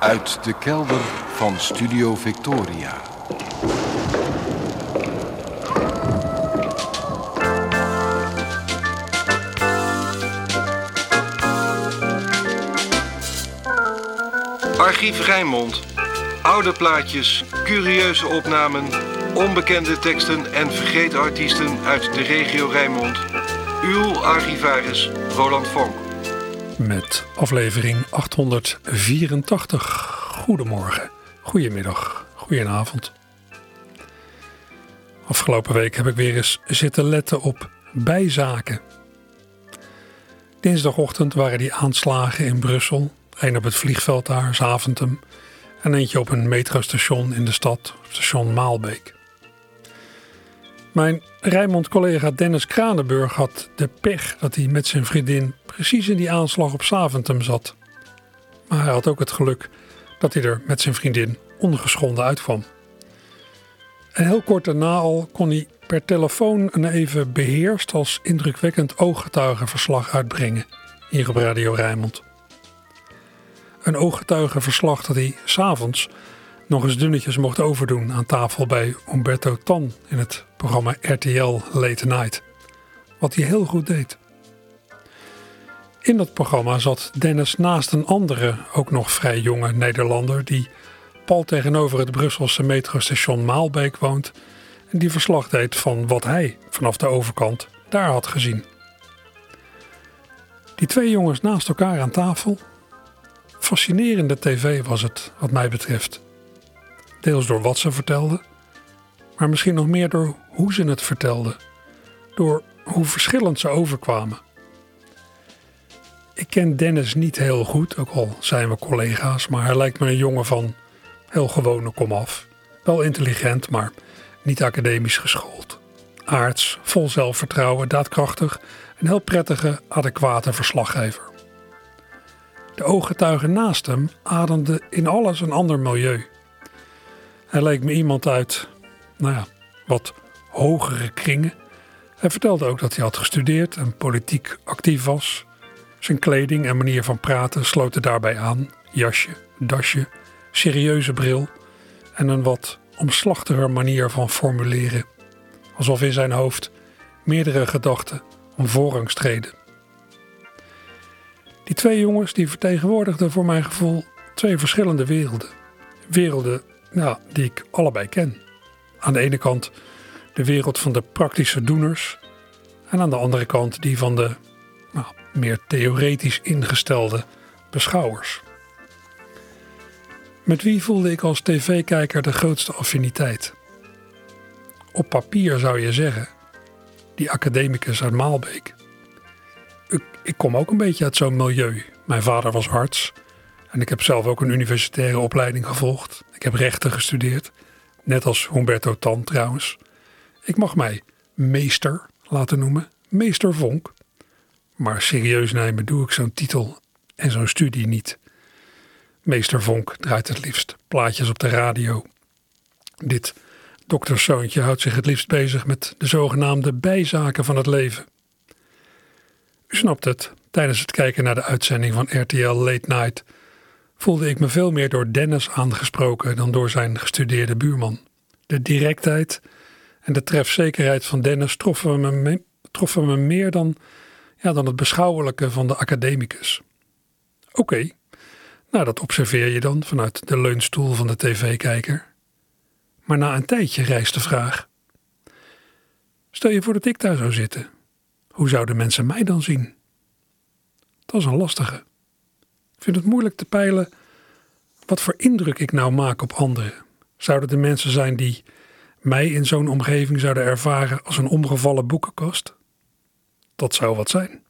Uit de kelder van Studio Victoria. Archief Rijnmond. Oude plaatjes, curieuze opnamen, onbekende teksten en vergeten artiesten uit de regio Rijnmond. Uw archivaris Roland Vonk. Met aflevering 884. Goedemorgen, goedemiddag, goedenavond. Afgelopen week heb ik weer eens zitten letten op bijzaken. Dinsdagochtend waren die aanslagen in Brussel. Een op het vliegveld daar, Zaventem. En eentje op een metrostation in de stad, station Maalbeek. Mijn Rijnmond-collega Dennis Kranenburg had de pech dat hij met zijn vriendin precies in die aanslag op Saventum zat. Maar hij had ook het geluk dat hij er met zijn vriendin ongeschonden uitkwam. En heel kort daarna al kon hij per telefoon een even beheerst als indrukwekkend ooggetuigenverslag uitbrengen hier op Radio Rijnmond. Een ooggetuigenverslag dat hij s'avonds nog eens dunnetjes mocht overdoen aan tafel bij Umberto Tan in het programma RTL Late Night. Wat hij heel goed deed. In dat programma zat Dennis naast een andere, ook nog vrij jonge Nederlander die pal tegenover het Brusselse metrostation Maalbeek woont en die verslag deed van wat hij vanaf de overkant daar had gezien. Die twee jongens naast elkaar aan tafel. Fascinerende tv was het, wat mij betreft. Deels door wat ze vertelden, maar misschien nog meer door hoe ze het vertelden. Door hoe verschillend ze overkwamen. Ik ken Dennis niet heel goed, ook al zijn we collega's, maar hij lijkt me een jongen van heel gewone komaf. Wel intelligent, maar niet academisch geschoold. Aards, vol zelfvertrouwen, daadkrachtig, een heel prettige, adequate verslaggever. De ooggetuigen naast hem ademden in alles een ander milieu. Hij leek me iemand uit, nou ja, wat hogere kringen. Hij vertelde ook dat hij had gestudeerd en politiek actief was. Zijn kleding en manier van praten sloten daarbij aan. Jasje, dasje, serieuze bril en een wat omslachtiger manier van formuleren. Alsof in zijn hoofd meerdere gedachten om voorrang streden. Die twee jongens die vertegenwoordigden voor mijn gevoel twee verschillende werelden. Werelden ja, die ik allebei ken. Aan de ene kant de wereld van de praktische doeners en aan de andere kant die van de nou, meer theoretisch ingestelde beschouwers. Met wie voelde ik als tv-kijker de grootste affiniteit? Op papier zou je zeggen, die academicus uit Maalbeek. Ik, ik kom ook een beetje uit zo'n milieu. Mijn vader was arts en ik heb zelf ook een universitaire opleiding gevolgd. Ik heb rechten gestudeerd, net als Humberto Tan trouwens. Ik mag mij meester laten noemen, meester Vonk. Maar serieus nemen doe ik zo'n titel en zo'n studie niet. Meester Vonk draait het liefst plaatjes op de radio. Dit dokterszoontje houdt zich het liefst bezig met de zogenaamde bijzaken van het leven. U snapt het, tijdens het kijken naar de uitzending van RTL Late Night voelde ik me veel meer door Dennis aangesproken dan door zijn gestudeerde buurman. De directheid de trefzekerheid van Dennis troffen me, troffen me meer dan, ja, dan het beschouwelijke van de academicus. Oké, nou dat observeer je dan vanuit de leunstoel van de tv-kijker. Maar na een tijdje rijst de vraag: Stel je voor dat ik daar zou zitten. Hoe zouden mensen mij dan zien? Dat is een lastige. Ik vind het moeilijk te peilen wat voor indruk ik nou maak op anderen. Zouden de mensen zijn die mij in zo'n omgeving zouden ervaren als een omgevallen boekenkast? Dat zou wat zijn.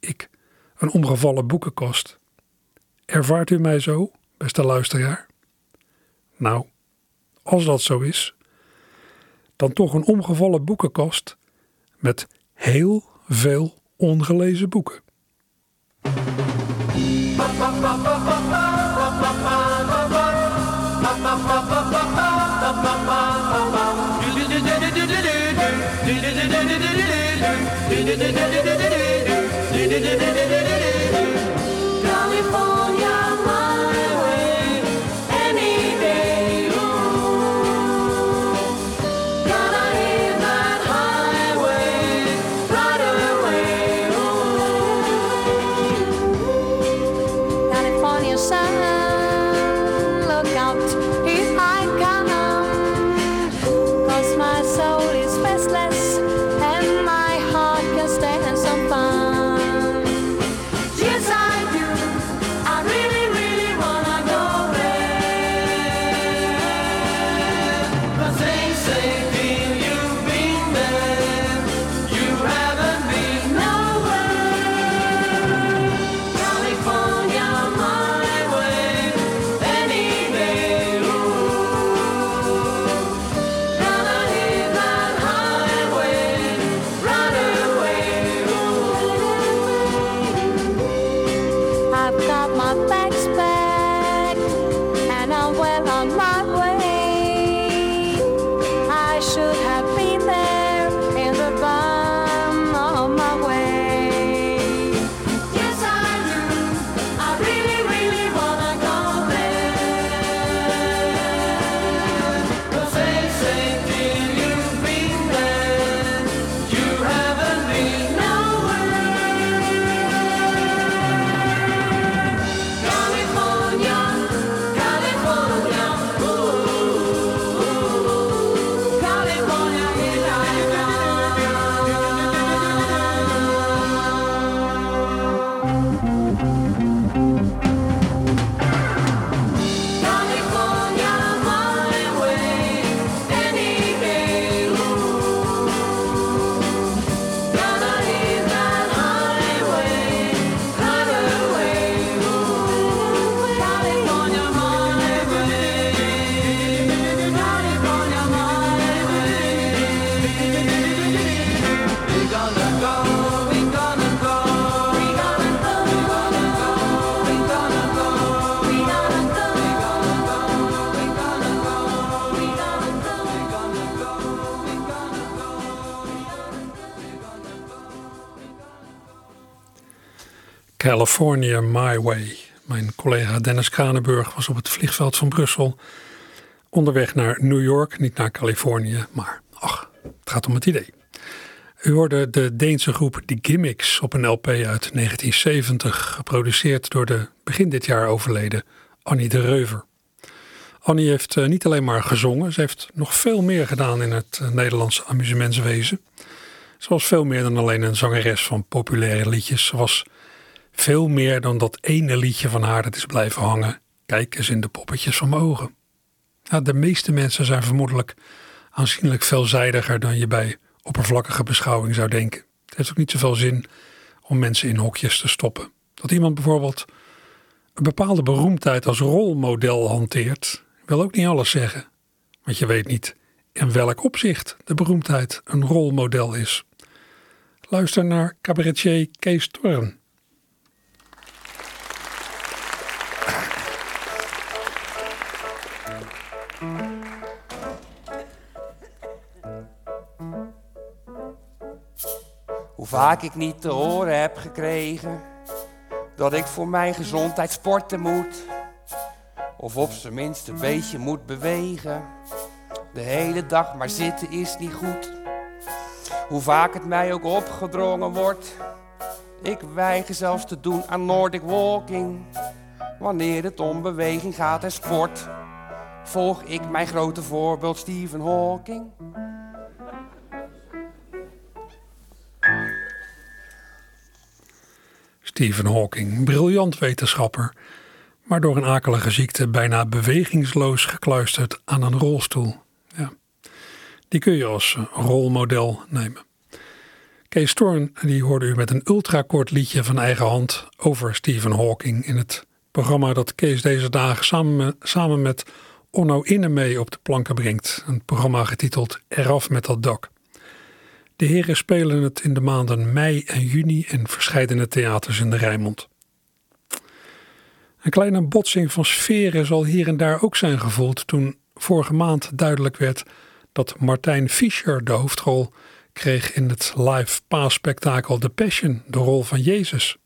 Ik, een omgevallen boekenkast. Ervaart u mij zo, beste luisteraar? Nou, als dat zo is, dan toch een omgevallen boekenkast met heel veel ongelezen boeken. California, my way. back's back, and I'm well on my California My Way. Mijn collega Dennis Kranenburg was op het vliegveld van Brussel onderweg naar New York, niet naar Californië, maar ach, het gaat om het idee. U hoorde de Deense groep The Gimmicks op een LP uit 1970, geproduceerd door de begin dit jaar overleden Annie de Reuver. Annie heeft eh, niet alleen maar gezongen, ze heeft nog veel meer gedaan in het eh, Nederlandse amusementswezen. Ze was veel meer dan alleen een zangeres van populaire liedjes. Ze was veel meer dan dat ene liedje van haar dat is blijven hangen. Kijk eens in de poppetjes van mijn ogen. Nou, de meeste mensen zijn vermoedelijk aanzienlijk veelzijdiger dan je bij oppervlakkige beschouwing zou denken. Het heeft ook niet zoveel zin om mensen in hokjes te stoppen. Dat iemand bijvoorbeeld een bepaalde beroemdheid als rolmodel hanteert, wil ook niet alles zeggen. Want je weet niet in welk opzicht de beroemdheid een rolmodel is. Luister naar cabaretier Kees Torn. Hoe vaak ik niet te horen heb gekregen dat ik voor mijn gezondheid sporten moet. Of op zijn minst een beetje moet bewegen. De hele dag maar zitten is niet goed. Hoe vaak het mij ook opgedrongen wordt. Ik weiger zelfs te doen aan Nordic walking. Wanneer het om beweging gaat en sport, volg ik mijn grote voorbeeld Stephen Hawking. Stephen Hawking, briljant wetenschapper, maar door een akelige ziekte bijna bewegingsloos gekluisterd aan een rolstoel. Ja, die kun je als rolmodel nemen. Kees Storn die hoorde u met een ultrakort liedje van eigen hand over Stephen Hawking in het programma dat Kees deze dagen samen samen met Onno Innemee op de planken brengt. Een programma getiteld Eraf met dat dak. De heren spelen het in de maanden mei en juni in verschillende theaters in de Rijnmond. Een kleine botsing van sferen zal hier en daar ook zijn gevoeld toen vorige maand duidelijk werd dat Martijn Fischer de hoofdrol kreeg in het live paasspektakel The Passion, de rol van Jezus.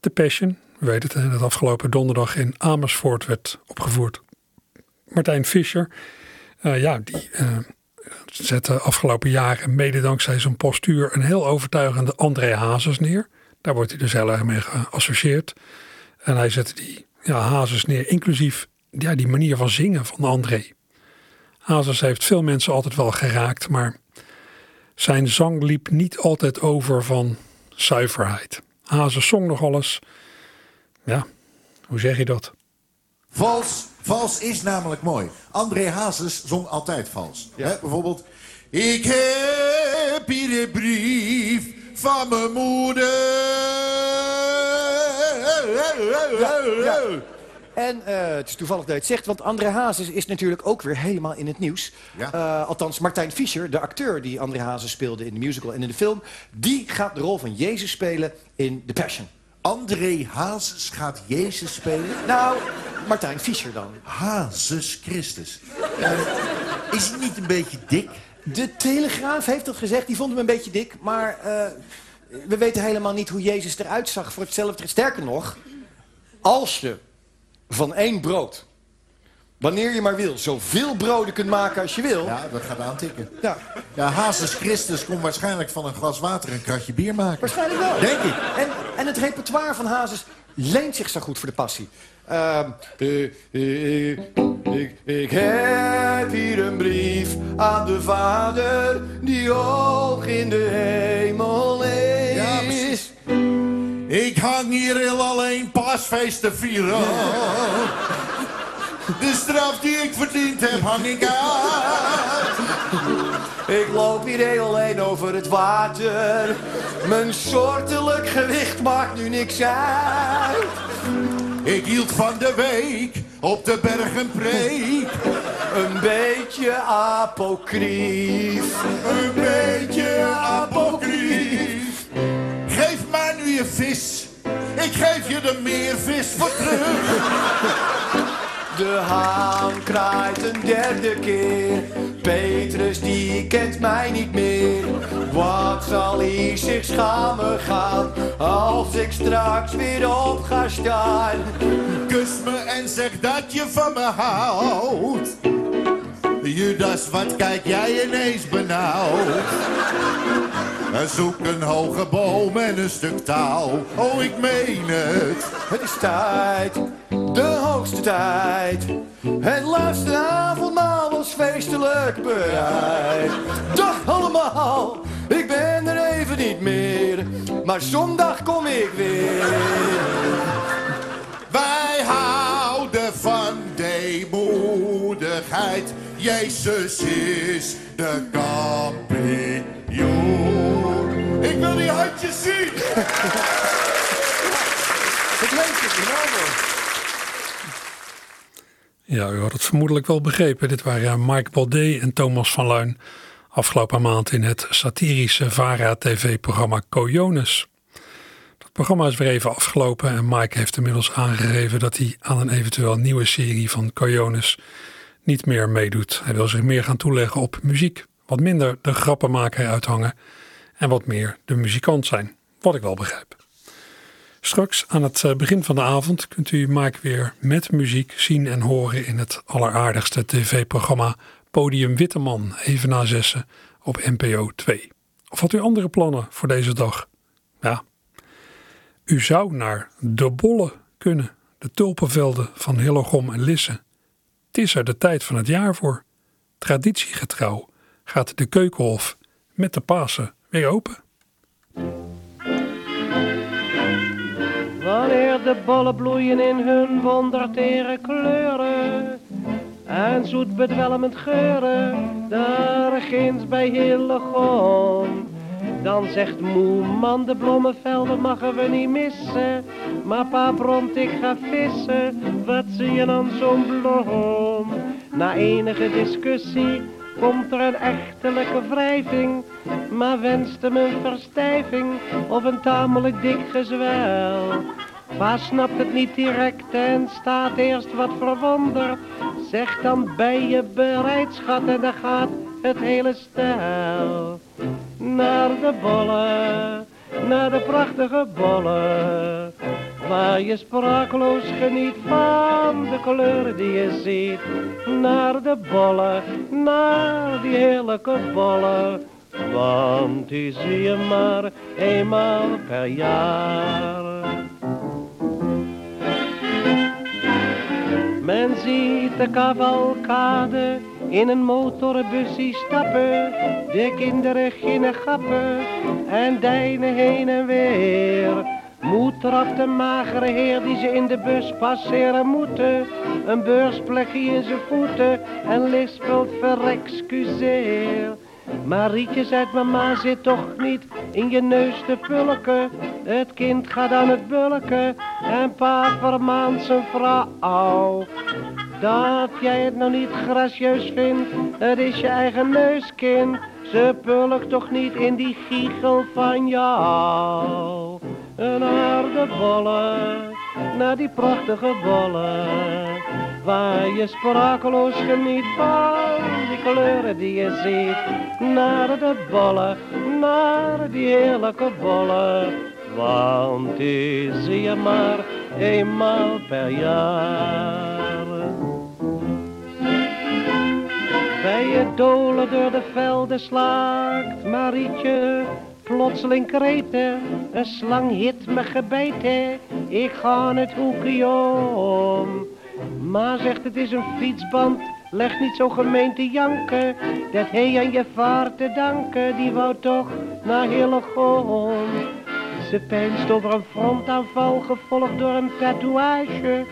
The Passion, u weet het, dat afgelopen donderdag in Amersfoort werd opgevoerd. Martijn Fischer, uh, ja, die uh, zette afgelopen jaren, mede dankzij zijn postuur, een heel overtuigende André Hazes neer. Daar wordt hij dus heel erg mee geassocieerd. En hij zette die ja, Hazes neer, inclusief ja, die manier van zingen van André. Hazes heeft veel mensen altijd wel geraakt, maar zijn zang liep niet altijd over van zuiverheid. Hazes zong nog alles. Ja, hoe zeg je dat? Vals, vals is namelijk mooi. André Hazes zong altijd vals. Ja. He, bijvoorbeeld... Ik heb hier een brief van mijn moeder. Ja, ja. En uh, het is toevallig dat je het zegt, want André Hazes is natuurlijk ook weer helemaal in het nieuws. Ja. Uh, althans, Martijn Fischer, de acteur die André Hazes speelde in de musical en in de film... die gaat de rol van Jezus spelen in The Passion. André Hazes gaat Jezus spelen? Nou, Martijn Fischer dan. Hazes Christus. Uh, is hij niet een beetje dik? De Telegraaf heeft dat gezegd, die vond hem een beetje dik. Maar we weten helemaal niet hoe Jezus eruit zag voor hetzelfde. Sterker nog, als je van één brood. Wanneer je maar wil. Zoveel broden kunt maken als je wil. Ja, dat gaat aantikken. Ja. ja, Hazes Christus kon waarschijnlijk van een glas water een kratje bier maken. Waarschijnlijk wel. Denk ik. En, en het repertoire van Hazes leent zich zo goed voor de passie. Uh, ik, ik, ik heb hier een brief aan de vader die hoog in de hemel is. Ja, precies. Ik hang hier heel alleen paasfeest te vieren. De straf die ik verdiend heb, hang ik uit. Ik loop hier heel alleen over het water. Mijn soortelijk gewicht maakt nu niks uit. Ik hield van de week op de berg een preek. Een beetje apocrief. Een beetje apocrief. Geef mij nu je vis. Ik geef je de meervis voor terug. De haan kraait een derde keer. Petrus die kent mij niet meer. Wat zal hij zich schamen gaan als ik straks weer op ga staan. Kus me en zeg dat je van me houdt. Judas, wat kijk jij ineens benauwd? Zoek een hoge boom en een stuk touw. Oh, ik meen het. Het is tijd, de hoogste tijd. Het laatste avondmaal was feestelijk bereid. Dag allemaal, ik ben er even niet meer. Maar zondag kom ik weer. Wij houden van deemoedigheid. Jezus is de kampioen. Ik wil die handjes zien. Het leeft het, bravo. Ja, u had het vermoedelijk wel begrepen. Dit waren Mike Baudet en Thomas van Luin afgelopen maand in het satirische VARA-tv-programma Coyones. Dat programma is weer even afgelopen en Mike heeft inmiddels aangegeven dat hij aan een eventueel nieuwe serie van Coyones niet meer meedoet. Hij wil zich meer gaan toeleggen op muziek, wat minder de grappenmaker uithangen en wat meer de muzikant zijn, wat ik wel begrijp. Straks aan het eh, begin van de avond kunt u Mike weer met muziek zien en horen in het alleraardigste tv-programma Podium Witteman, even na zessen op NPO 2. Of had u andere plannen voor deze dag? Ja, u zou naar De Bolle kunnen, de tulpenvelden van Hillegom en Lisse. Het is er de tijd van het jaar voor. Traditiegetrouw gaat de Keukenhof met de Pasen weer open. De bollen bloeien in hun wondertere kleuren en zoet bedwelmend geuren, daar ginds bij Hillegom. Dan zegt moe man, de bloemenvelden mogen we niet missen. Maar pa bromt, ik ga vissen, wat zie je dan zo'n bloem? Na enige discussie komt er een echtelijke wrijving. Maar wenst hem een verstijving of een tamelijk dik gezwel. Pa snapt het niet direct en staat eerst wat verwonderd. Zeg dan ben je bereid schat en dan gaat het hele stel. Naar de bollen, naar de prachtige bollen. Waar je sprakeloos geniet van de kleuren die je ziet. Naar de bollen, naar die heerlijke bollen. Want die zie je maar eenmaal per jaar. Men ziet de cavalcade in een motorbusje stappen. De kinderen ginnen gappen en deinen heen en weer. Moet eraf de magere heer die ze in de bus passeren moeten. Een beursplekje in zijn voeten en lispelt verexcuseer. Marietje zegt mama zit toch niet in je neus te pulken. Het kind gaat aan het bulken en pa vermaant zijn vrouw. Dat jij het nou niet gracieus vindt, het is je eigen neuskind. Ze pulkt toch niet in die giegel van jou. Naar de bollen, naar die prachtige bollen. Waar je sprakeloos geniet van die kleuren die je ziet. Naar de bollen, naar die heerlijke bollen. Want die zie je maar eenmaal per jaar. Bij je dolen door de velden slaakt Marietje plotseling kreten. Een slang hit me gebeten, ik ga het hoekje om. Ma zegt het is een fietsband, leg niet zo gemeen te janken. Dat hij aan je vaart te danken, die wou toch naar Hillegom. Ze pijnst over een frontaanval, gevolgd door een tatoeage.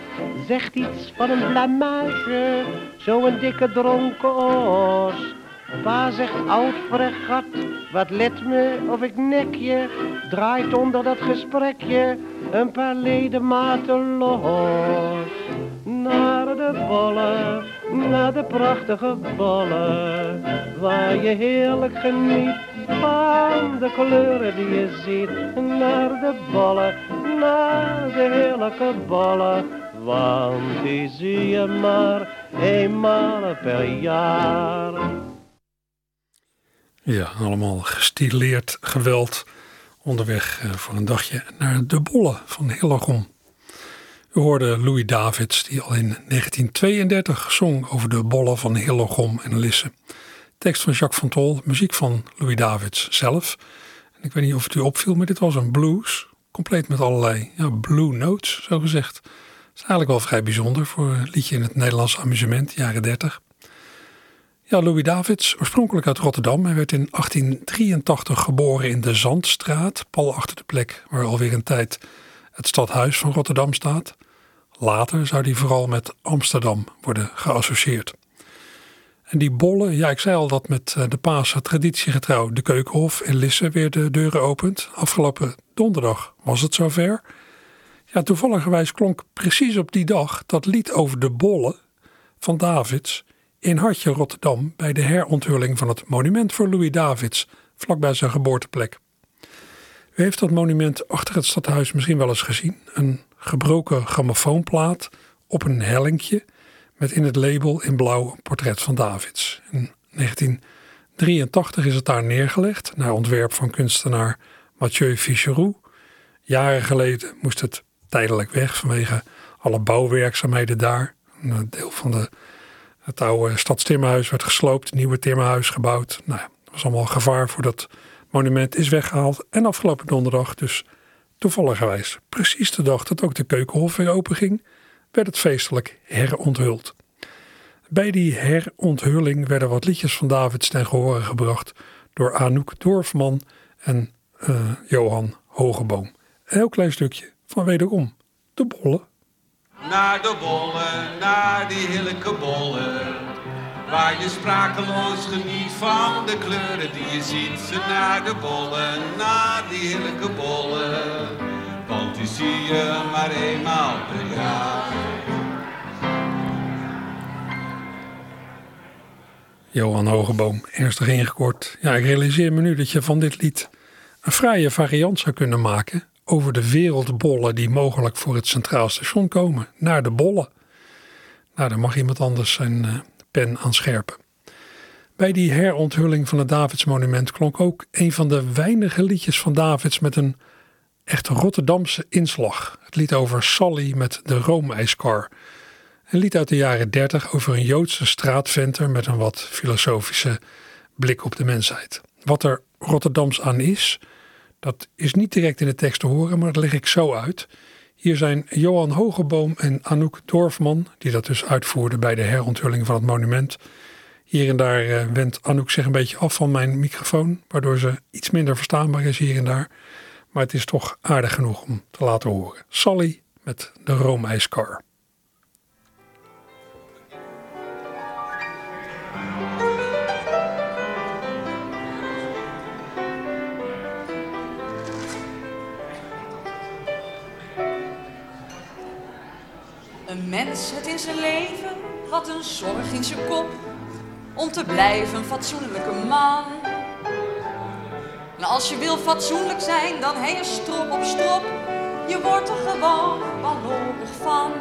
Zegt iets van een blamage, zo'n dikke dronken os. Pa zegt oud fregat, wat let me of ik nek je. Draait onder dat gesprekje een paar ledematen los. Naar de bollen, naar de prachtige bollen. Waar je heerlijk geniet van de kleuren die je ziet. Naar de bollen, naar de heerlijke bollen. Want die zie je maar eenmaal per jaar. Ja, allemaal gestileerd geweld Onderweg eh, voor een dagje naar de Bolle van Hillegom. We hoorden Louis Davids, die al in 1932 zong over de bollen van Hillegom en Lisse. Tekst van Jacques van Tol, muziek van Louis Davids zelf. En ik weet niet of het u opviel, maar dit was een blues. Compleet met allerlei ja, blue notes, zo gezegd. Dat is eigenlijk wel vrij bijzonder voor een liedje in het Nederlands amusement, jaren 30. Ja, Louis Davids, oorspronkelijk uit Rotterdam. Hij werd in 1883 geboren in de Zandstraat, pal achter de plek waar alweer een tijd het stadhuis van Rotterdam staat. Later zou die vooral met Amsterdam worden geassocieerd. En die bollen, ja, ik zei al dat met eh, de Pasen traditiegetrouw de Keukenhof in Lisse weer de deuren opent. Afgelopen donderdag was het zover. Ja, toevalligerwijs klonk precies op die dag dat lied over de bollen van Davids in Hartje Rotterdam bij de heronthulling van het monument voor Louis Davids, vlakbij zijn geboorteplek. U heeft dat monument achter het stadhuis misschien wel eens gezien. Een gebroken grammofoonplaat op een hellinkje met in het label in blauw een portret van Davids. In 1983 is het daar neergelegd naar ontwerp van kunstenaar Mathieu Ficheroux. Jaren geleden moest het tijdelijk weg vanwege alle bouwwerkzaamheden daar. Een deel van de, het oude stadstimmerhuis werd gesloopt, een nieuwe timmerhuis gebouwd. Nou er was allemaal gevaar voor dat monument is weggehaald. En afgelopen donderdag, dus toevalligerwijs, precies de dag dat ook de keukenhof weer open ging, werd het feestelijk heronthuld. Bij die heronthulling werden wat liedjes van Davids ten gehore gebracht door Anouk Dorfman en uh, Johan Hogeboom. Een heel klein stukje van wederom de bollen. Naar de bollen, naar die heerlijke bollen. Waar je sprakeloos geniet van de kleuren die je ziet. Ze naar de bollen, naar die heerlijke bollen. Want die zie je maar eenmaal per jaar. Johan Hogeboom, ernstig ingekort. Ja, ik realiseer me nu dat je van dit lied een fraaie variant zou kunnen maken over de wereldbollen die mogelijk voor het Centraal Station komen. Naar de bollen. Nou, daar mag iemand anders zijn uh, pen aan scherpen. Bij die heronthulling van het Davidsmonument klonk ook een van de weinige liedjes van Davids met een echt Rotterdamse inslag. Het lied over Sally met de roomijskar. Een lied uit de jaren 30 over een Joodse straatventer met een wat filosofische blik op de mensheid. Wat er Rotterdams aan is, dat is niet direct in de tekst te horen, maar dat leg ik zo uit. Hier zijn Johan Hogeboom en Anouk Dorfman, die dat dus uitvoerden bij de heronthulling van het monument. Hier en daar uh, wendt Anouk zich een beetje af van mijn microfoon, waardoor ze iets minder verstaanbaar is hier en daar. Maar het is toch aardig genoeg om te laten horen. Sally met de roomijskar. Een mens het in zijn leven had een zorg in zijn kop om te blijven fatsoenlijke man. En als je wil fatsoenlijk zijn, dan heen je strop op strop. Je wordt er gewoon wanhopig van.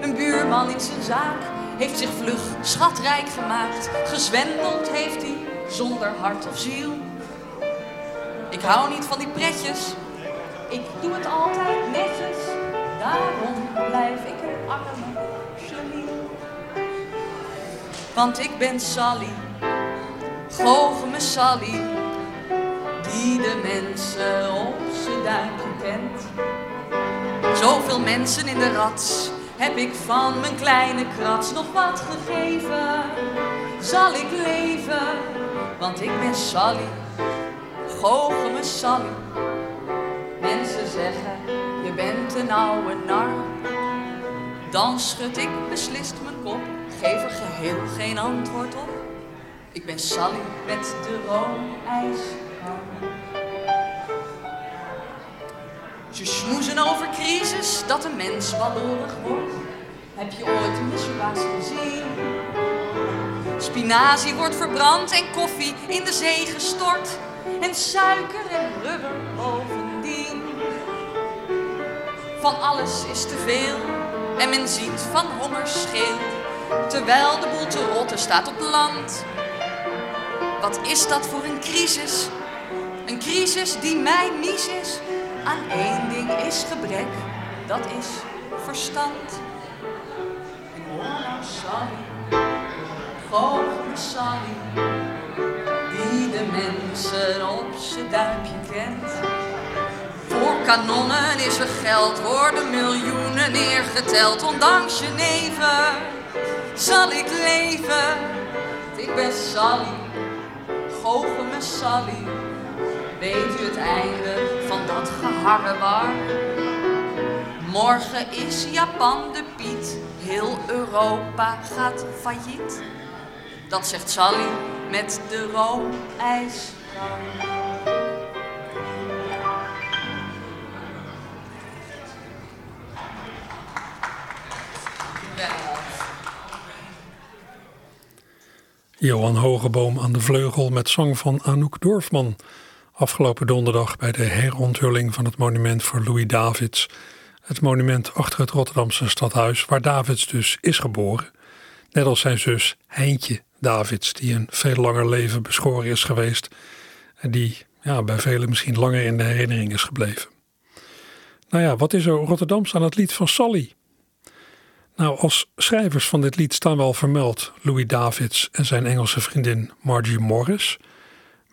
Een buurman in zijn zaak heeft zich vlug schatrijk gemaakt. Gezwendeld heeft hij zonder hart of ziel. Ik hou niet van die pretjes, ik doe het altijd netjes. Daarom blijf ik een arme. Want ik ben Sally, goocheme Sally, die de mensen op zijn duimpje kent. Zoveel mensen in de rats heb ik van mijn kleine krats nog wat gegeven. Zal ik leven, want ik ben Sally, goocheme Sally. Mensen zeggen, bent een oude nar. Dan schud ik beslist mijn kop, geef er geheel geen antwoord op. Ik ben Sally met de roomijskar. Ze smoezen over crisis, dat een mens wallorig wordt. Heb je ooit een misbaas gezien? Spinazie wordt verbrand en koffie in de zee gestort. En suiker en rubber bovendien. Van alles is te veel en men ziet van honger scheel. Terwijl de boel te rotten staat op land. Wat is dat voor een crisis? Een crisis die mij mies is. Aan één ding is gebrek, dat is verstand. En hoor nou Sally, die de mensen op zijn duimpje kent. Kanonnen is er geld, worden miljoenen neergeteld. Ondanks je neven zal ik leven. Ik ben Sally, goocheme Sally. Weet u het einde van dat geharrewar? Morgen is Japan de Piet, heel Europa gaat failliet. Dat zegt Sally met de roomijs. Johan Hogeboom aan de vleugel met zang van Anouk Dorfman. Afgelopen donderdag bij de heronthulling van het monument voor Louis Davids. Het monument achter het Rotterdamse stadhuis, waar Davids dus is geboren. Net als zijn zus Heintje Davids, die een veel langer leven beschoren is geweest. En die ja, bij velen misschien langer in de herinnering is gebleven. Nou ja, wat is er Rotterdams aan het lied van Sally? Nou, als schrijvers van dit lied staan wel vermeld Louis Davids en zijn Engelse vriendin Margie Morris.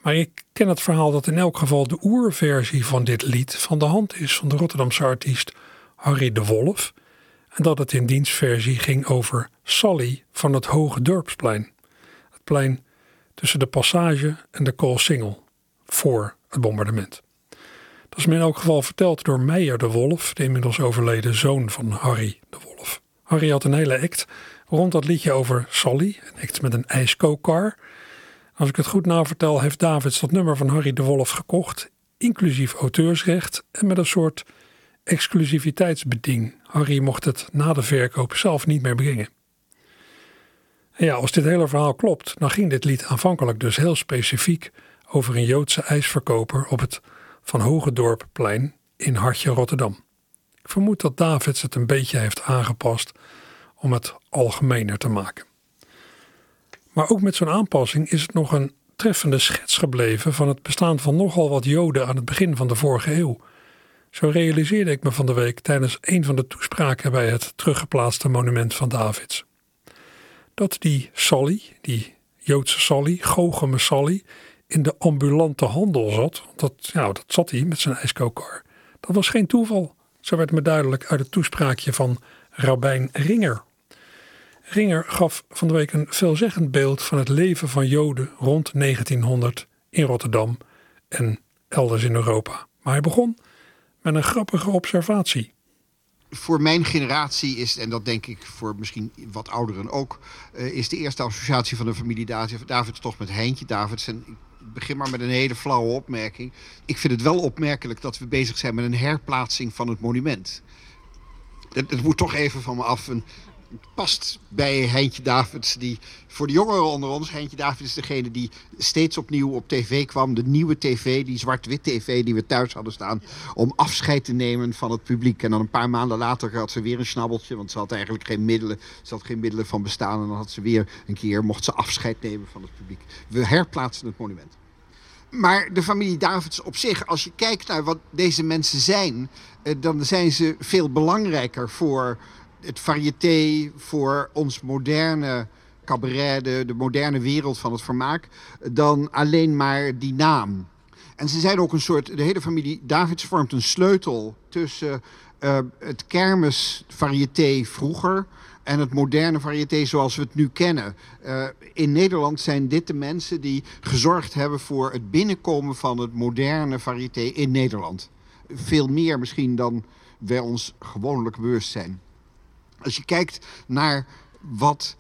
Maar ik ken het verhaal dat in elk geval de oerversie van dit lied van de hand is van de Rotterdamse artiest Harry de Wolf. En dat het in dienstversie ging over Sally van het Hoge Dorpsplein. Het plein tussen de Passage en de Koolsingel, voor het bombardement. Dat is me in elk geval verteld door Meijer de Wolf, de inmiddels overleden zoon van Harry de Wolf. Harry had een hele act rond dat liedje over Sally, een act met een ijskookkar. Als ik het goed navertel, heeft Davids dat nummer van Harry de Wolf gekocht, inclusief auteursrecht en met een soort exclusiviteitsbeding. Harry mocht het na de verkoop zelf niet meer brengen. En ja, als dit hele verhaal klopt, dan ging dit lied aanvankelijk dus heel specifiek over een Joodse ijsverkoper op het Van Hogendorpplein in Hartje Rotterdam. Ik vermoed dat Davids het een beetje heeft aangepast om het algemener te maken. Maar ook met zo'n aanpassing is het nog een treffende schets gebleven van het bestaan van nogal wat Joden aan het begin van de vorige eeuw. Zo realiseerde ik me van de week tijdens een van de toespraken bij het teruggeplaatste monument van Davids. Dat die Sally, die Joodse Sally, Goocheme Sally, in de ambulante handel zat. Dat, ja, dat zat hij met zijn ijskookkar. Dat was geen toeval. Zo werd me duidelijk uit het toespraakje van Rabijn Ringer. Ringer gaf van de week een veelzeggend beeld van het leven van Joden rond 1900 in Rotterdam en elders in Europa. Maar hij begon met een grappige observatie. Voor mijn generatie is, en dat denk ik voor misschien wat ouderen ook, uh, is de eerste associatie van de familie Davids toch met Heintje Davids. En begin maar met een hele flauwe opmerking. Ik vind het wel opmerkelijk dat we bezig zijn met een herplaatsing van het monument. Het moet toch even van me af. Past bij Heintje Davids. Die, voor de jongeren onder ons, Heintje Davids is degene die steeds opnieuw op tv kwam. De nieuwe tv, die zwart-wit tv die we thuis hadden staan. Om afscheid te nemen van het publiek. En dan een paar maanden later had ze weer een snabbeltje. Want ze had eigenlijk geen middelen. Ze had geen middelen van bestaan. En dan had ze weer een keer, mocht ze afscheid nemen van het publiek. We herplaatsen het monument. Maar de familie Davids op zich, als je kijkt naar wat deze mensen zijn, eh, dan zijn ze veel belangrijker voor het variété, voor ons moderne cabaret, de, de moderne wereld van het vermaak, dan alleen maar die naam. En ze zijn ook een soort, de hele familie Davids vormt een sleutel tussen uh, het kermis variété vroeger en het moderne variété zoals we het nu kennen. Uh, in Nederland zijn dit de mensen die gezorgd hebben voor het binnenkomen van het moderne variété in Nederland. Veel meer misschien dan wij ons gewoonlijk bewust zijn. Als je kijkt naar wat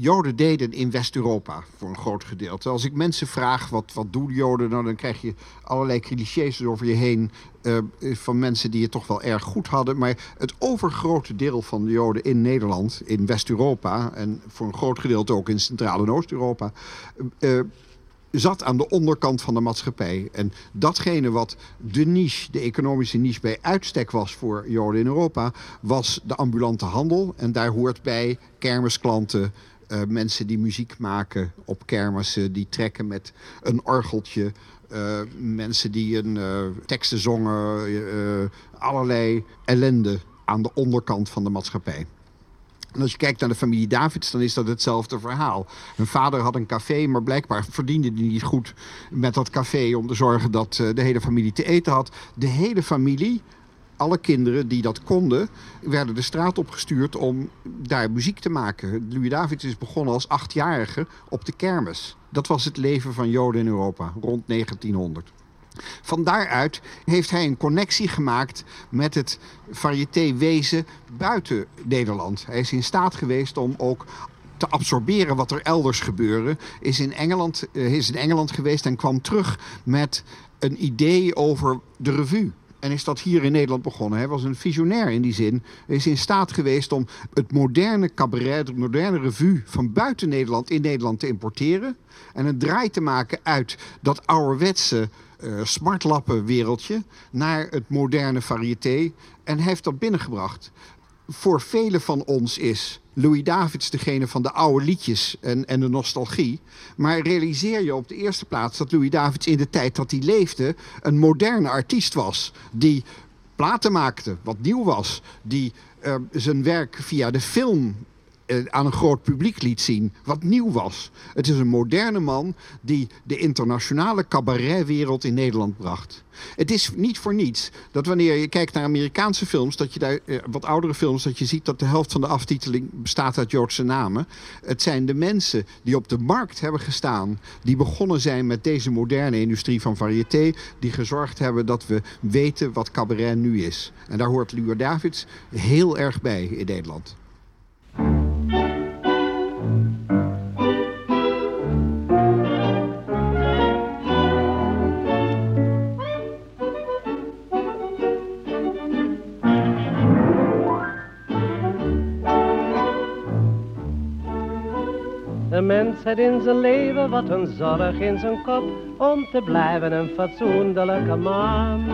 Joden deden in West-Europa voor een groot gedeelte. Als ik mensen vraag wat, wat doen Joden, nou, dan krijg je allerlei clichés over je heen uh, van mensen die het toch wel erg goed hadden. Maar het overgrote deel van de Joden in Nederland, in West-Europa en voor een groot gedeelte ook in Centraal- en Oost-Europa. Uh, zat aan de onderkant van de maatschappij. En datgene wat de niche, de economische niche bij uitstek was voor Joden in Europa, was de ambulante handel. En daar hoort bij kermisklanten, uh, mensen die muziek maken op kermissen, die trekken met een orgeltje, eh, mensen die een uh, teksten zongen, allerlei ellende aan de onderkant van de maatschappij. En als je kijkt naar de familie Davids, dan is dat hetzelfde verhaal. Hun vader had een café, maar blijkbaar verdiende hij niet goed met dat café om te zorgen dat de hele familie te eten had. De hele familie alle kinderen die dat konden, werden de straat opgestuurd om daar muziek te maken. Louis Davids is begonnen als achtjarige op de kermis. Dat was het leven van Joden in Europa rond 1900. Van daaruit heeft hij een connectie gemaakt met het variété-wezen buiten Nederland. Hij is in staat geweest om ook te absorberen wat er elders gebeurde. Is in Engeland, eh, is in Engeland geweest en kwam terug met een idee over de revue en is dat hier in Nederland begonnen. Hij was een visionair in die zin. Hij is in staat geweest om het moderne cabaret, de moderne revue van buiten Nederland in Nederland te importeren. En een draai te maken uit dat ouderwetse uh, smartlappenwereldje naar het moderne variété. En heeft dat binnengebracht. Voor velen van ons is Louis Davids degene van de oude liedjes en, en de nostalgie. Maar realiseer je op de eerste plaats dat Louis Davids in de tijd dat hij leefde... een moderne artiest was die platen maakte, wat nieuw was. Die uh, zijn werk via de film eh, aan een groot publiek liet zien, wat nieuw was. Het is een moderne man die de internationale cabaretwereld in Nederland bracht. Het is niet voor niets dat wanneer je kijkt naar Amerikaanse films, dat je daar, eh, wat oudere films, dat je ziet dat de helft van de aftiteling bestaat uit Joodse namen. Het zijn de mensen die op de markt hebben gestaan, die begonnen zijn met deze moderne industrie van variété, die gezorgd hebben dat we weten wat cabaret nu is. En daar hoort Luur Davids heel erg bij in Nederland. Mens heeft in zijn leven wat een zorg in zijn kop om te blijven een fatsoenlijke man.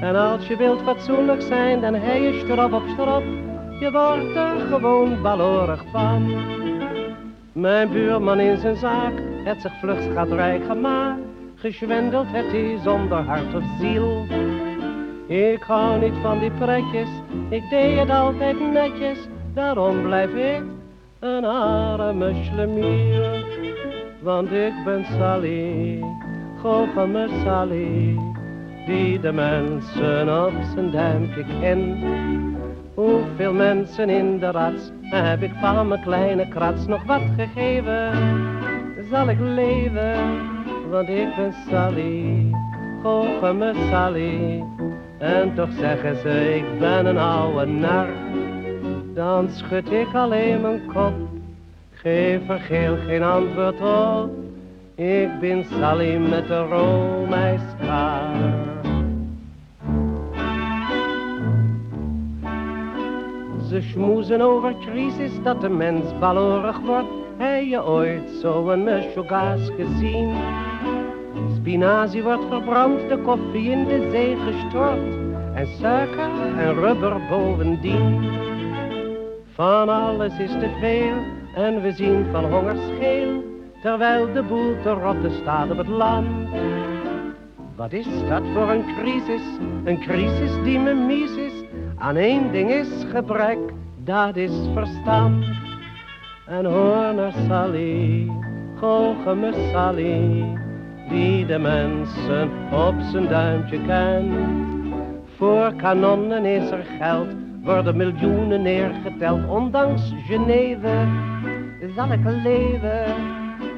En als je wilt fatsoenlijk zijn, dan hij je strop op strop. Je wordt er gewoon balorig van. Mijn buurman in zijn zaak heeft zich vlucht rijk gemaakt. Geschwendeld heeft hij zonder hart of ziel. Ik hou niet van die pretjes, ik deed het altijd netjes. Daarom blijf ik een arme schlemier. Want ik ben Sally, goocheme Sally, die de mensen op zijn duimpje kent. Hoeveel mensen in de rats heb ik van mijn kleine krats nog wat gegeven? Zal ik leven, want ik ben Sally, goocheme Sally. En toch zeggen ze, ik ben een oude nar dan schud ik alleen mijn kop. Geef er geel geen antwoord op. Ik ben Sally met de Romeiskaar. Ze schmoezen over crisis dat de mens balorig wordt. Heb je ooit zo'n mesjogaas gezien? Spinazie wordt verbrand, de koffie in de zee gestort. En suiker en rubber bovendien. Van alles is te veel en we zien van honger scheel, terwijl de boel te rotte staat op het land. Wat is dat voor een crisis? Een crisis die me mies is. Aan één ding is gebrek, dat is verstand. En hoor naar Sally, goocheme Sally, die de mensen op zijn duimpje kent. Voor kanonnen is er geld worden miljoenen neergeteld, ondanks Geneve zal ik leven,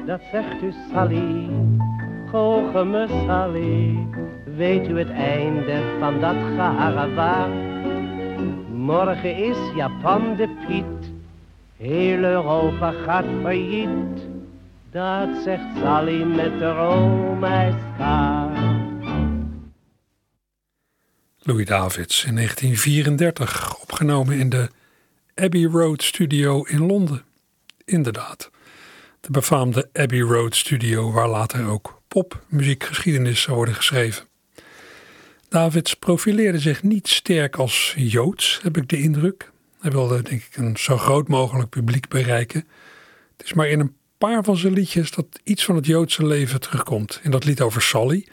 dat zegt u Sally, goocheme Sally, weet u het einde van dat geharrewaar? Morgen is Japan de Piet, heel Europa gaat failliet, dat zegt Sally met de Romeiskaart. Louis Davids in 1934, opgenomen in de Abbey Road Studio in Londen. Inderdaad, de befaamde Abbey Road Studio waar later ook popmuziekgeschiedenis zou worden geschreven. Davids profileerde zich niet sterk als Joods, heb ik de indruk. Hij wilde denk ik een zo groot mogelijk publiek bereiken. Het is maar in een paar van zijn liedjes dat iets van het Joodse leven terugkomt. In dat lied over Sally.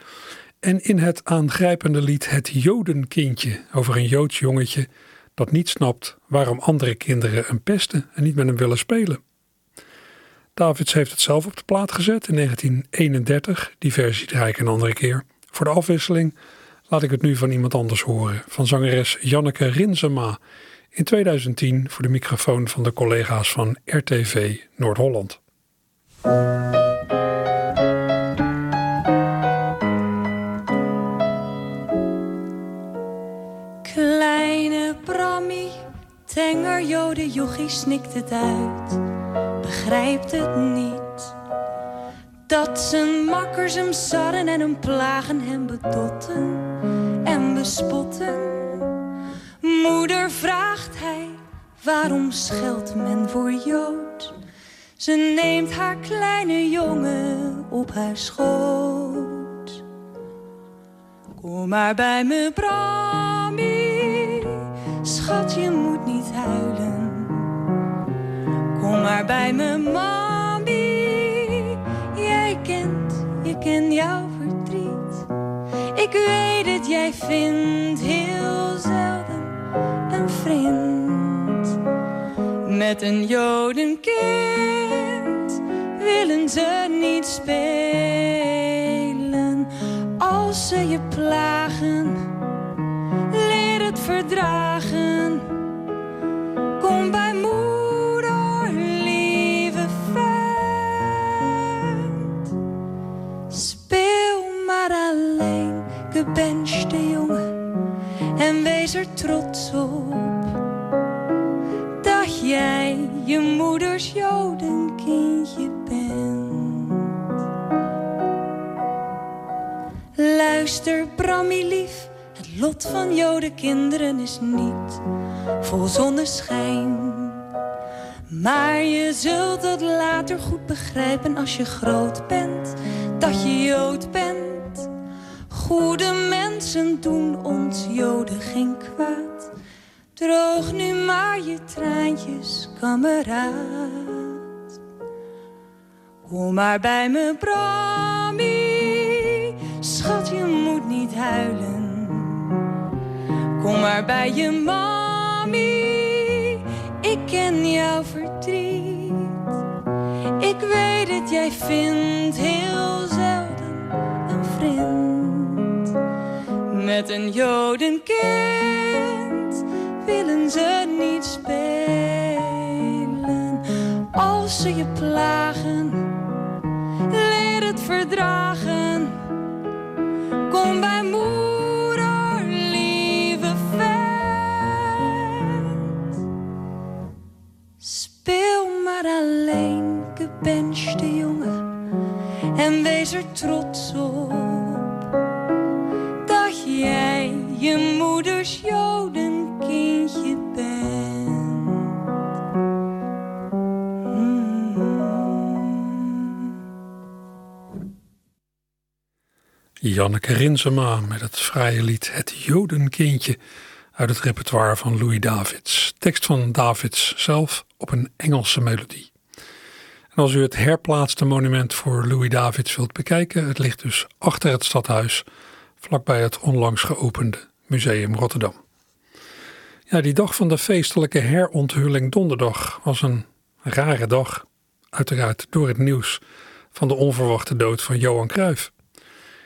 En in het aangrijpende lied Het Jodenkindje. Over een Joods jongetje dat niet snapt waarom andere kinderen hem pesten en niet met hem willen spelen. Davids heeft het zelf op de plaat gezet in 1931. Die versie draai ik een andere keer. Voor de afwisseling laat ik het nu van iemand anders horen. Van zangeres Janneke Rinsema. In 2010 voor de microfoon van de collega's van RTV Noord-Holland. Tenger jode jochie snikt het uit. Begrijpt het niet. Dat zijn makkers hem sarren en hem plagen, hem bedotten en bespotten. Moeder vraagt hij, waarom scheldt men voor Jood? Ze neemt haar kleine jongen op haar schoot. Kom maar bij me, Brammy, schat, je moet maar bij me, mami, jij kent, je kent jouw verdriet. Ik weet het, jij vindt heel zelden een vriend. Met een jodenkind willen ze niet spelen. Als ze je plagen, leer het verdragen. En wees er trots op dat jij je moeders jodenkindje bent. Luister, Brammy lief, het lot van jodenkinderen is niet vol zonneschijn. Maar je zult het later goed begrijpen als je groot bent, dat je jood bent. Goede mensen doen ons joden geen kwaad. Droog nu maar je traantjes, kameraad. Kom maar bij me, Brammy. Schat, je moet niet huilen. Kom maar bij je mami. Ik ken jouw verdriet. Ik weet het, jij vindt heel zelden een vriend. Met een jodenkind willen ze niet spelen. Als ze je plagen, leer het verdragen. Kom bij moeder, lieve vent. Speel maar alleen, gebenchte jongen. En wees er trots op je moeders jodenkindje bent. Janneke Rinsema met het fraaie lied Het Jodenkindje uit het repertoire van Louis Davids. Tekst van Davids zelf op een Engelse melodie. Als u het herplaatste monument voor Louis Davids wilt bekijken, het ligt dus achter het stadhuis, vlakbij het onlangs geopende Museum Rotterdam. Ja, die dag van de feestelijke heronthulling donderdag was een rare dag. Uiteraard door het nieuws van de onverwachte dood van Johan Cruijff.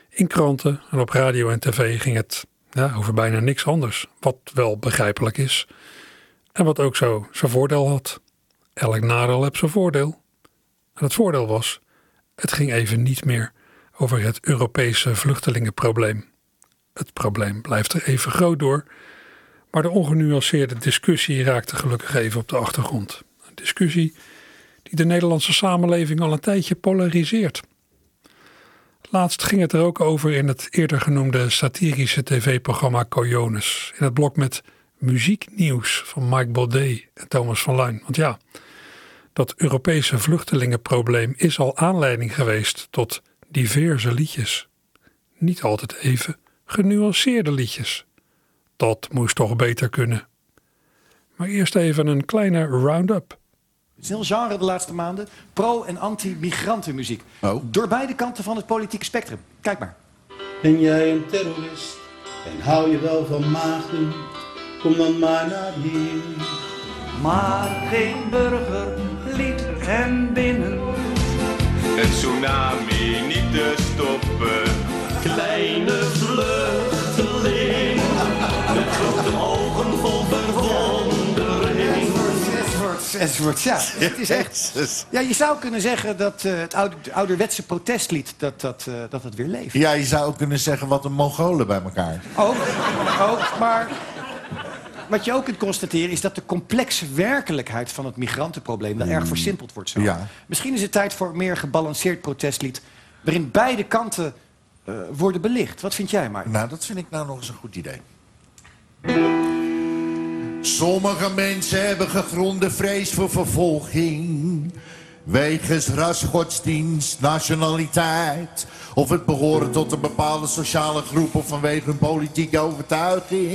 In kranten en op radio en tv ging het ja, over bijna niks anders. Wat wel begrijpelijk is. En wat ook zo zijn voordeel had. Elk nadeel heeft zijn voordeel. En het voordeel was, het ging even niet meer over het Europese vluchtelingenprobleem. Het probleem blijft er even groot door, maar de ongenuanceerde discussie raakte gelukkig even op de achtergrond. Een discussie die de Nederlandse samenleving al een tijdje polariseert. Laatst ging het er ook over in het eerder genoemde satirische tv-programma Coyones. In het blok met muzieknieuws van Mike Baudet en Thomas van Luin. Want ja, dat Europese vluchtelingenprobleem is al aanleiding geweest tot diverse liedjes. Niet altijd even genuanceerde liedjes. Dat moest toch beter kunnen. Maar eerst even een kleine round-up. Het is een heel genre de laatste maanden. Pro- en anti-migrantenmuziek. Oh. Door beide kanten van het politieke spectrum. Kijk maar. Ben jij een terrorist en hou je wel van maagden? Kom dan maar naar hier. Maar geen burgerlied en binnen. Een tsunami niet te stoppen. Kleine vluchteling. Met grote ogen vol verwondering. Enzovoort, enzovoort. Ja, het is echt... Ja, je zou kunnen zeggen dat eh, het oude, het ouderwetse protestlied... dat dat, eh, dat het weer leeft. Ja, je zou ook kunnen zeggen wat een Mongolen bij elkaar. Ook, ook, maar wat je ook kunt constateren is dat de complexe werkelijkheid van het migrantenprobleem wel erg versimpeld wordt zo. Ja. Misschien is het tijd voor een meer gebalanceerd protestlied waarin beide kanten eh, worden belicht. Wat vind jij, Mark? Nou, dat vind ik nou nog eens een goed idee. Sommige mensen hebben gegronde vrees voor vervolging. Wegens ras, godsdienst, nationaliteit. Of het behoren tot een bepaalde sociale groep of vanwege hun politieke overtuiging.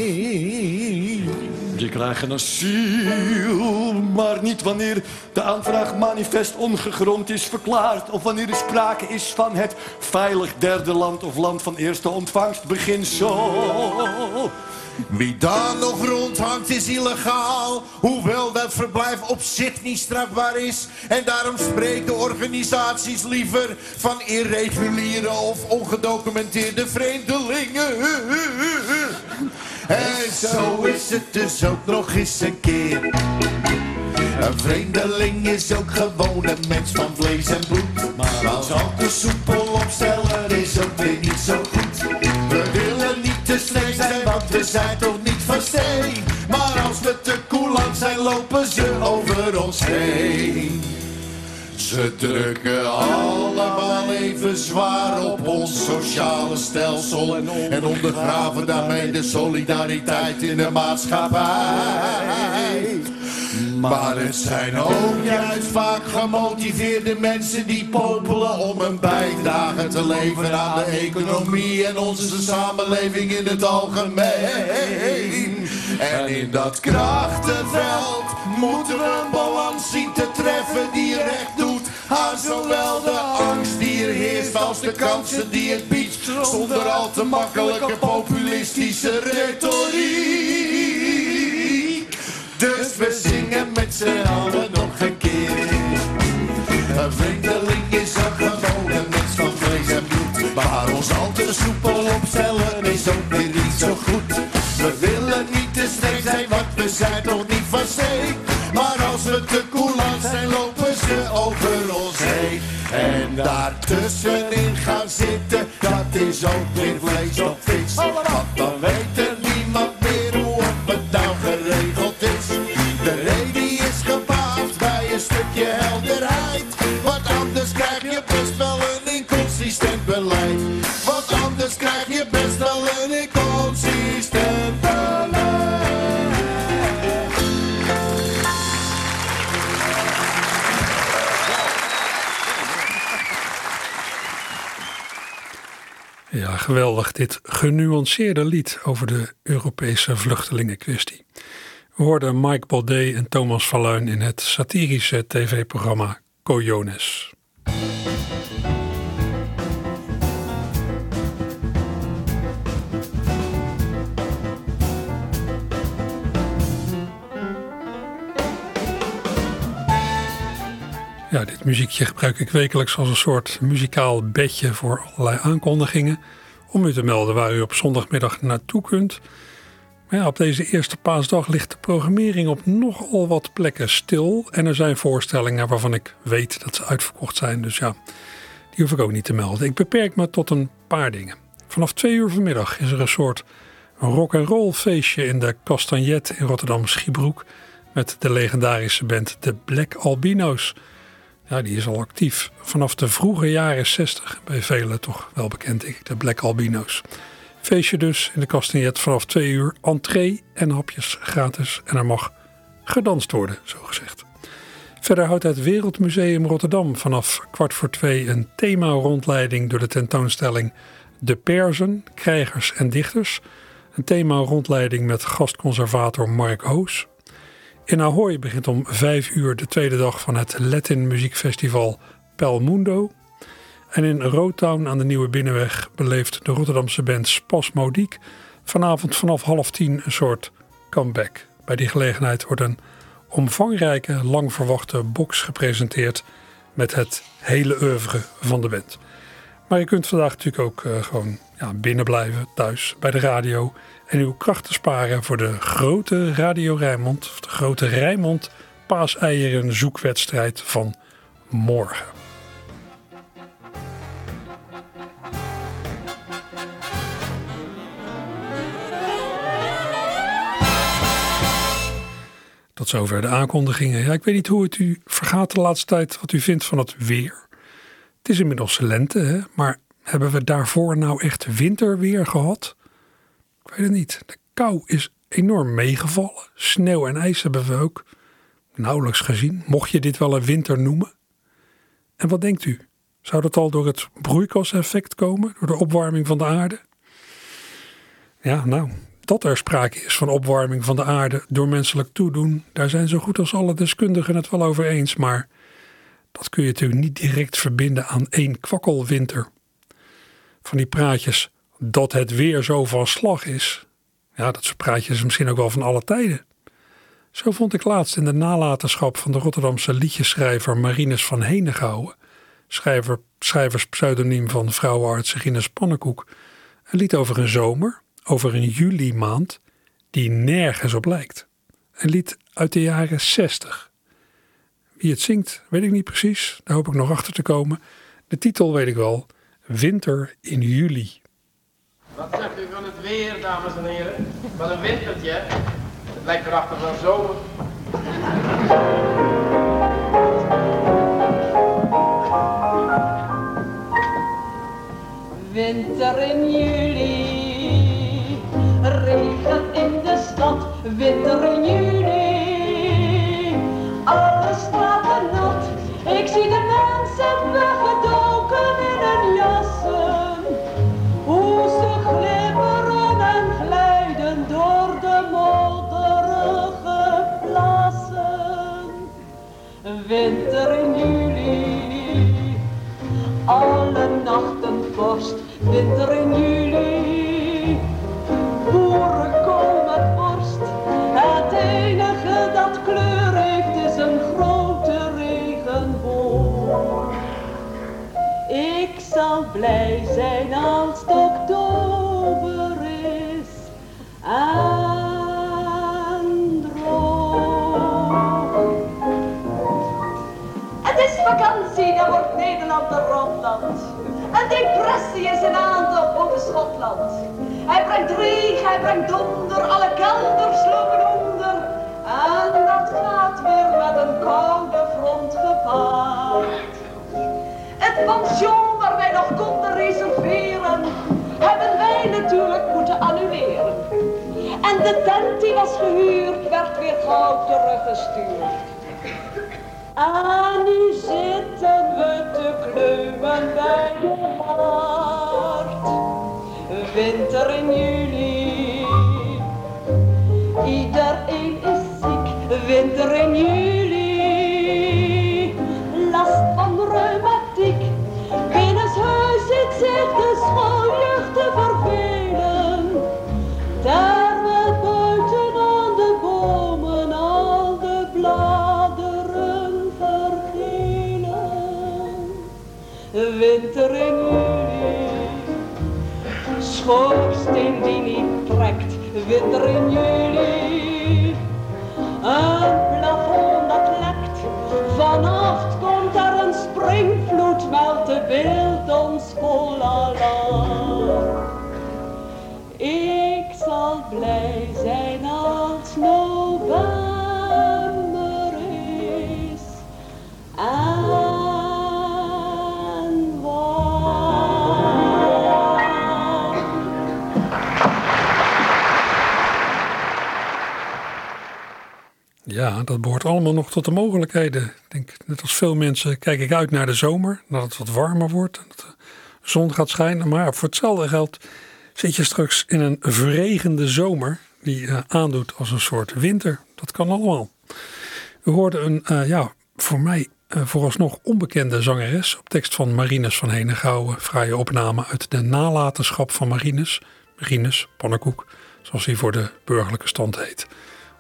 Je krijgt een asiel, maar niet wanneer de aanvraag manifest ongegrond is verklaard. Of wanneer er sprake is van het veilig derde land of land van eerste ontvangstbeginsel. Wie daar nog rondhangt is illegaal, hoewel dat verblijf op zich niet strafbaar is. En daarom spreken organisaties liever van irreguliere of ongedocumenteerde vreemdelingen. En zo is het dus ook nog eens een keer. Een vreemdeling is ook gewoon een mens van vlees en bloed. Maar als al te soepel opstellen is ook weer niet zo goed. We want we zijn toch niet van. Maar als we te koelang zijn, lopen ze over ons heen. Ze drukken allemaal even zwaar op ons sociale stelsel en ondergraven daarmee de solidariteit in de maatschappij. Maar het zijn ook juist vaak gemotiveerde mensen die popelen om een bijdrage te leveren aan de economie en onze samenleving in het algemeen. En in dat krachtenveld moeten we een balans zien te treffen die recht doet aan zowel de angst die er heerst als de kansen die het biedt. Zonder al te makkelijke populistische retoriek. Dus we zingen met z'n allen nog een keer. Een vreemdeling is een mens van vlees en bloed. Maar ons al te soepel opstellen is ook weer niet zo goed. We willen niet te streng zijn, want we zijn toch niet van zee. Maar als we te koelant zijn, lopen ze over ons heen. En daartussenin gaan zitten, dat is ook weer vlees of vis. Want dan weet Ja, geweldig. Dit genuanceerde lied over de Europese vluchtelingenkwestie. We hoorden Mike Baudet en Thomas Verluin in het satirische tv-programma Coyones. Ja, dit muziekje gebruik ik wekelijks als een soort muzikaal bedje voor allerlei aankondigingen. Om u te melden waar u op zondagmiddag naartoe kunt. Maar ja, op deze eerste paasdag ligt de programmering op nogal wat plekken stil. En er zijn voorstellingen waarvan ik weet dat ze uitverkocht zijn. Dus ja, die hoef ik ook niet te melden. Ik beperk me tot een paar dingen. Vanaf twee uur vanmiddag is er een soort rock and roll feestje in de Castagnet in Rotterdam Schiebroek. Met de legendarische band de Black Albino's. Ja, die is al actief vanaf de vroege jaren 60. Bij velen toch wel bekend, ik, de Black Albino's. Feestje dus in de Castagnet vanaf twee uur. Entree en hapjes gratis. En er mag gedanst worden, zo gezegd. Verder houdt het Wereldmuseum Rotterdam vanaf kwart voor twee een thema-rondleiding door de tentoonstelling De Perzen, Krijgers en Dichters. Een thema-rondleiding met gastconservator Mark Hoos. In Ahoy begint om vijf uur de tweede dag van het Latin muziekfestival Pel Mundo. En in Rotown aan de Nieuwe Binnenweg beleeft de Rotterdamse band Spasmodiek vanavond vanaf half tien een soort comeback. Bij die gelegenheid wordt een omvangrijke, lang verwachte box gepresenteerd met het hele oeuvre van de band. Maar je kunt vandaag natuurlijk ook uh, gewoon ja, binnen blijven, thuis, bij de radio. En uw krachten sparen voor de grote Radio Rijnmond, of de grote Rijnmond paaseieren zoekwedstrijd van morgen. Tot zover de aankondigingen. Ja, ik weet niet hoe het u vergaat de laatste tijd, wat u vindt van het weer. Het is inmiddels lente, hè? maar hebben we daarvoor nou echt winterweer gehad? Ik weet het niet. De kou is enorm meegevallen. Sneeuw en ijs hebben we ook nauwelijks gezien. Mocht je dit wel een winter noemen? En wat denkt u? Zou dat al door het broeikaseffect komen? Door de opwarming van de aarde? Ja, nou, dat er sprake is van opwarming van de aarde door menselijk toedoen, daar zijn zo goed als alle deskundigen het wel over eens. Maar dat kun je natuurlijk niet direct verbinden aan één kwakkelwinter. Van die praatjes dat het weer zo van slag is. Ja, dat soort praatjes is misschien ook wel van alle tijden. Zo vond ik laatst in de nalatenschap van de Rotterdamse liedjeschrijver Marinus van Henegouwen, schrijver, schrijverspseudoniem van vrouwenarts Rinus Pannenkoek, een lied over een zomer, over een juli maand, die nergens op lijkt. Een lied uit de jaren 60. Wie het zingt, weet ik niet precies. Daar hoop ik nog achter te komen. De titel weet ik wel. Winter in juli. Wat zegt u van het weer, dames en heren? Wat een wintertje. Het lijkt erachter van zomer. Winter in juli. Regen in de stad. Winter in juli. Alle nachten vorst. Winter in juli. Boeren komen borst. Het enige dat kleur heeft is een grote regenboog. Ik zal blij zijn als het oktober is vakantie, dan wordt Nederland een rotland. Een depressie is in aantocht boven Schotland. Hij brengt regen, hij brengt donder, alle kelders lopen onder. En dat gaat weer met een koude front gepaard. Het pension waar wij nog konden reserveren, hebben wij natuurlijk moeten annuleren. En de tent die was gehuurd, werd weer gauw teruggestuurd. En nu zitten we te kleumen bij de haard. Winter in juli. Iedereen is ziek. Winter in juli. In juli. Schoorsteen die niet trekt. Winter in juli. Een plafond dat lekt. Vannacht komt er een springvloed. Melt de beeld ons vol alarm. Ik zal blij Ja, dat behoort allemaal nog tot de mogelijkheden. Ik denk, net als veel mensen kijk ik uit naar de zomer, dat het wat warmer wordt dat de zon gaat schijnen. Maar voor hetzelfde geld zit je straks in een verregende zomer die uh, aandoet als een soort winter. Dat kan allemaal. U hoorde een, eh, ja, voor mij uh, vooralsnog onbekende zangeres op tekst van Marines van Henegouwen. Fraaie opname uit de nalatenschap van Marines. Marines, pannenkoek, zoals hij voor de burgerlijke stand heet.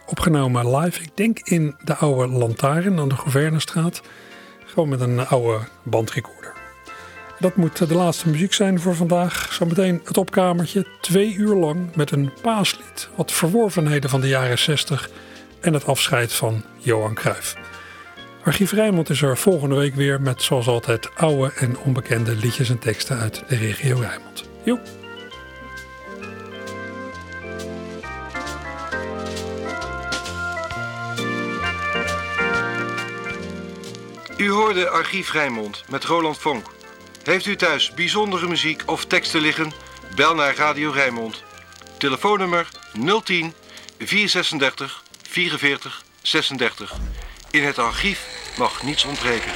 Opgenomen live, ik denk in de oude Lantaarn aan de Gouvernestraat. Gewoon met een oude bandrecorder. Dat moet de laatste muziek zijn voor vandaag. Zometeen het opkamertje, twee uur lang met een paaslied. Wat verworvenheden van de jaren 60 en het afscheid van Johan Cruijff. Archief Rijnmond is er volgende week weer met zoals altijd oude en onbekende liedjes en teksten uit de regio Rijnmond. Jo. U hoorde Archief Rijnmond met Roland Vonk. Heeft u thuis bijzondere muziek of teksten liggen? Bel naar Radio Rijnmond. Telefoonnummer 010 436 44 36. In het archief mag niets ontbreken.